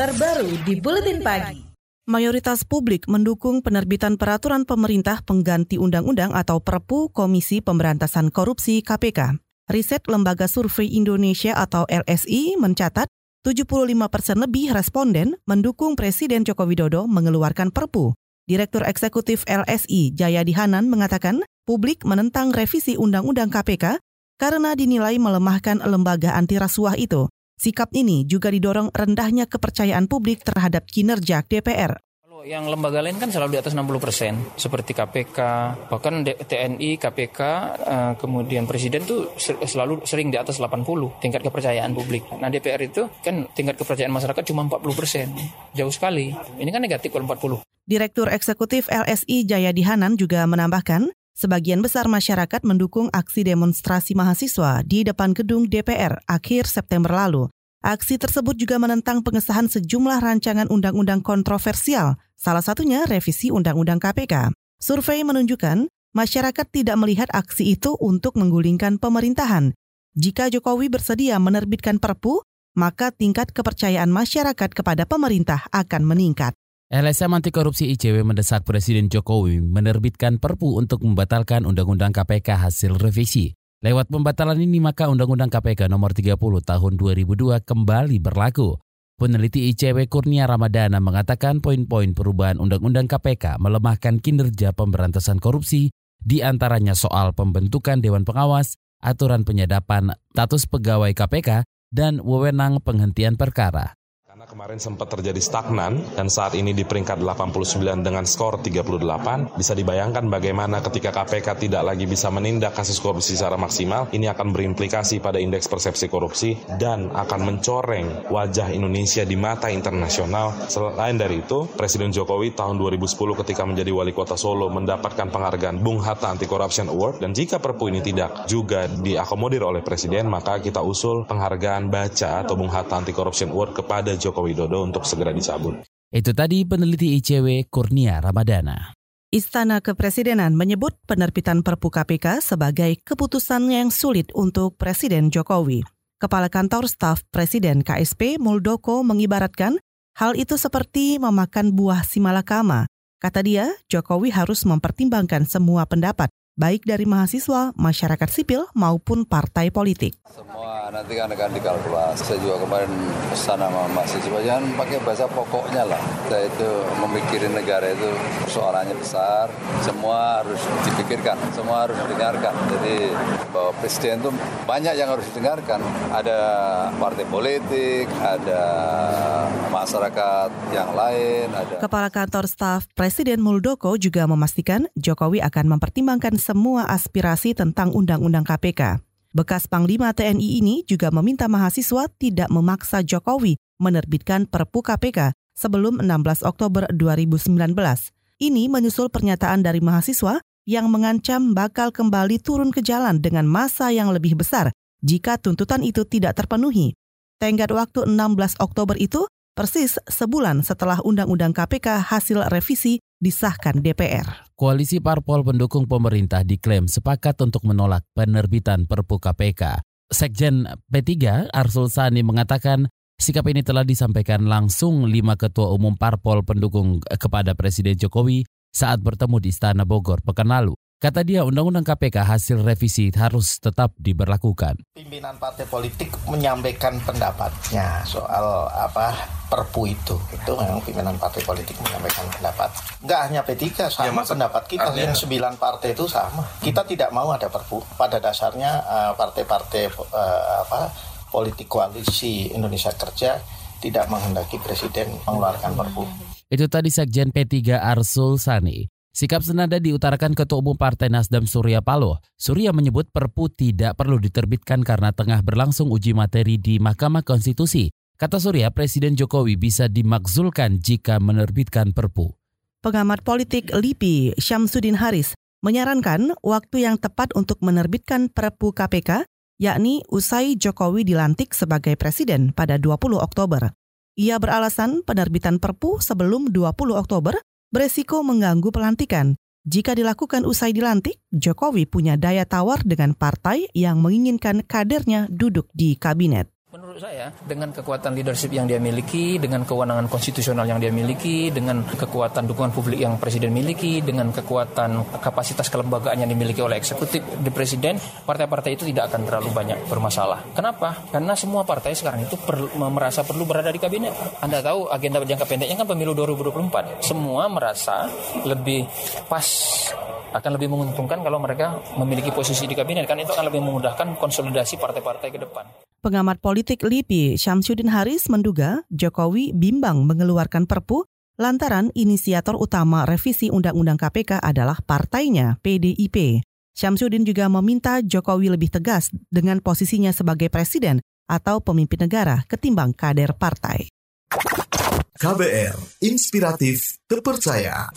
terbaru di Buletin Pagi. Mayoritas publik mendukung penerbitan peraturan pemerintah pengganti undang-undang atau Perpu Komisi Pemberantasan Korupsi KPK. Riset Lembaga Survei Indonesia atau LSI mencatat 75 persen lebih responden mendukung Presiden Joko Widodo mengeluarkan Perpu. Direktur Eksekutif LSI Jayadi Hanan mengatakan publik menentang revisi Undang-Undang KPK karena dinilai melemahkan lembaga anti rasuah itu. Sikap ini juga didorong rendahnya kepercayaan publik terhadap kinerja DPR. Kalau yang lembaga lain kan selalu di atas 60 persen, seperti KPK, bahkan TNI, KPK, eh, kemudian Presiden tuh selalu sering di atas 80 tingkat kepercayaan publik. Nah DPR itu kan tingkat kepercayaan masyarakat cuma 40 persen, jauh sekali. Ini kan negatif kalau 40. Direktur Eksekutif LSI Jayadi Hanan juga menambahkan, Sebagian besar masyarakat mendukung aksi demonstrasi mahasiswa di depan gedung DPR akhir September lalu. Aksi tersebut juga menentang pengesahan sejumlah rancangan undang-undang kontroversial, salah satunya revisi Undang-Undang KPK. Survei menunjukkan masyarakat tidak melihat aksi itu untuk menggulingkan pemerintahan. Jika Jokowi bersedia menerbitkan Perpu, maka tingkat kepercayaan masyarakat kepada pemerintah akan meningkat. LSM Anti Korupsi ICW mendesak Presiden Jokowi menerbitkan perpu untuk membatalkan Undang-Undang KPK hasil revisi. Lewat pembatalan ini maka Undang-Undang KPK nomor 30 tahun 2002 kembali berlaku. Peneliti ICW Kurnia Ramadana mengatakan poin-poin perubahan Undang-Undang KPK melemahkan kinerja pemberantasan korupsi, di antaranya soal pembentukan Dewan Pengawas, aturan penyadapan status pegawai KPK, dan wewenang penghentian perkara kemarin sempat terjadi stagnan dan saat ini di peringkat 89 dengan skor 38, bisa dibayangkan bagaimana ketika KPK tidak lagi bisa menindak kasus korupsi secara maksimal, ini akan berimplikasi pada indeks persepsi korupsi dan akan mencoreng wajah Indonesia di mata internasional. Selain dari itu, Presiden Jokowi tahun 2010 ketika menjadi wali kota Solo mendapatkan penghargaan Bung Hatta Anti Corruption Award dan jika perpu ini tidak juga diakomodir oleh Presiden, maka kita usul penghargaan baca atau Bung Hatta Anti Corruption Award kepada Jokowi Joko Widodo untuk segera dicabut. Itu tadi peneliti ICW Kurnia Ramadana. Istana Kepresidenan menyebut penerbitan Perpu KPK sebagai keputusan yang sulit untuk Presiden Jokowi. Kepala Kantor Staf Presiden KSP Muldoko mengibaratkan hal itu seperti memakan buah simalakama. Kata dia, Jokowi harus mempertimbangkan semua pendapat, baik dari mahasiswa, masyarakat sipil, maupun partai politik. Semua nanti kan akan dikalkulasi. Saya juga kemarin pesan sama mahasiswa jangan pakai bahasa pokoknya lah. Saya itu memikirin negara itu persoalannya besar, semua harus dipikirkan, semua harus didengarkan. Jadi bahwa presiden itu banyak yang harus didengarkan. Ada partai politik, ada masyarakat yang lain, ada. Kepala Kantor Staf Presiden Muldoko juga memastikan Jokowi akan mempertimbangkan semua aspirasi tentang Undang-Undang KPK. Bekas Panglima TNI ini juga meminta mahasiswa tidak memaksa Jokowi menerbitkan Perpu KPK sebelum 16 Oktober 2019. Ini menyusul pernyataan dari mahasiswa yang mengancam bakal kembali turun ke jalan dengan masa yang lebih besar jika tuntutan itu tidak terpenuhi. Tenggat waktu 16 Oktober itu persis sebulan setelah Undang-Undang KPK hasil revisi disahkan DPR. Koalisi parpol pendukung pemerintah diklaim sepakat untuk menolak penerbitan Perpu KPK. Sekjen P3 Arsul Sani mengatakan sikap ini telah disampaikan langsung lima ketua umum parpol pendukung kepada Presiden Jokowi saat bertemu di Istana Bogor pekan lalu. Kata dia, Undang-Undang KPK hasil revisi harus tetap diberlakukan. Pimpinan partai politik menyampaikan pendapatnya soal apa perpu itu. Itu memang pimpinan partai politik menyampaikan pendapat. Enggak hanya P3, sama ya, pendapat kita. Yang sembilan partai itu sama. Kita tidak mau ada perpu. Pada dasarnya eh, partai-partai uh, apa politik koalisi Indonesia Kerja tidak menghendaki presiden mengeluarkan perpu. Itu tadi Sekjen P3 Arsul Sani. Sikap senada diutarakan Ketua Umum Partai Nasdem Surya Paloh. Surya menyebut Perpu tidak perlu diterbitkan karena tengah berlangsung uji materi di Mahkamah Konstitusi. Kata Surya, Presiden Jokowi bisa dimakzulkan jika menerbitkan Perpu. Pengamat politik LIPI Syamsuddin Haris menyarankan waktu yang tepat untuk menerbitkan Perpu KPK yakni usai Jokowi dilantik sebagai presiden pada 20 Oktober. Ia beralasan penerbitan Perpu sebelum 20 Oktober beresiko mengganggu pelantikan. Jika dilakukan usai dilantik, Jokowi punya daya tawar dengan partai yang menginginkan kadernya duduk di kabinet. Menurut saya dengan kekuatan leadership yang dia miliki, dengan kewenangan konstitusional yang dia miliki, dengan kekuatan dukungan publik yang presiden miliki, dengan kekuatan kapasitas kelembagaan yang dimiliki oleh eksekutif di presiden, partai-partai itu tidak akan terlalu banyak bermasalah. Kenapa? Karena semua partai sekarang itu merasa perlu berada di kabinet. Anda tahu agenda jangka pendeknya kan pemilu 2024. Semua merasa lebih pas akan lebih menguntungkan kalau mereka memiliki posisi di kabinet kan itu akan lebih memudahkan konsolidasi partai-partai ke depan. Pengamat politik LIPI Syamsuddin Haris menduga Jokowi bimbang mengeluarkan perpu lantaran inisiator utama revisi Undang-Undang KPK adalah partainya PDIP. Syamsuddin juga meminta Jokowi lebih tegas dengan posisinya sebagai presiden atau pemimpin negara ketimbang kader partai. KBR, inspiratif, terpercaya.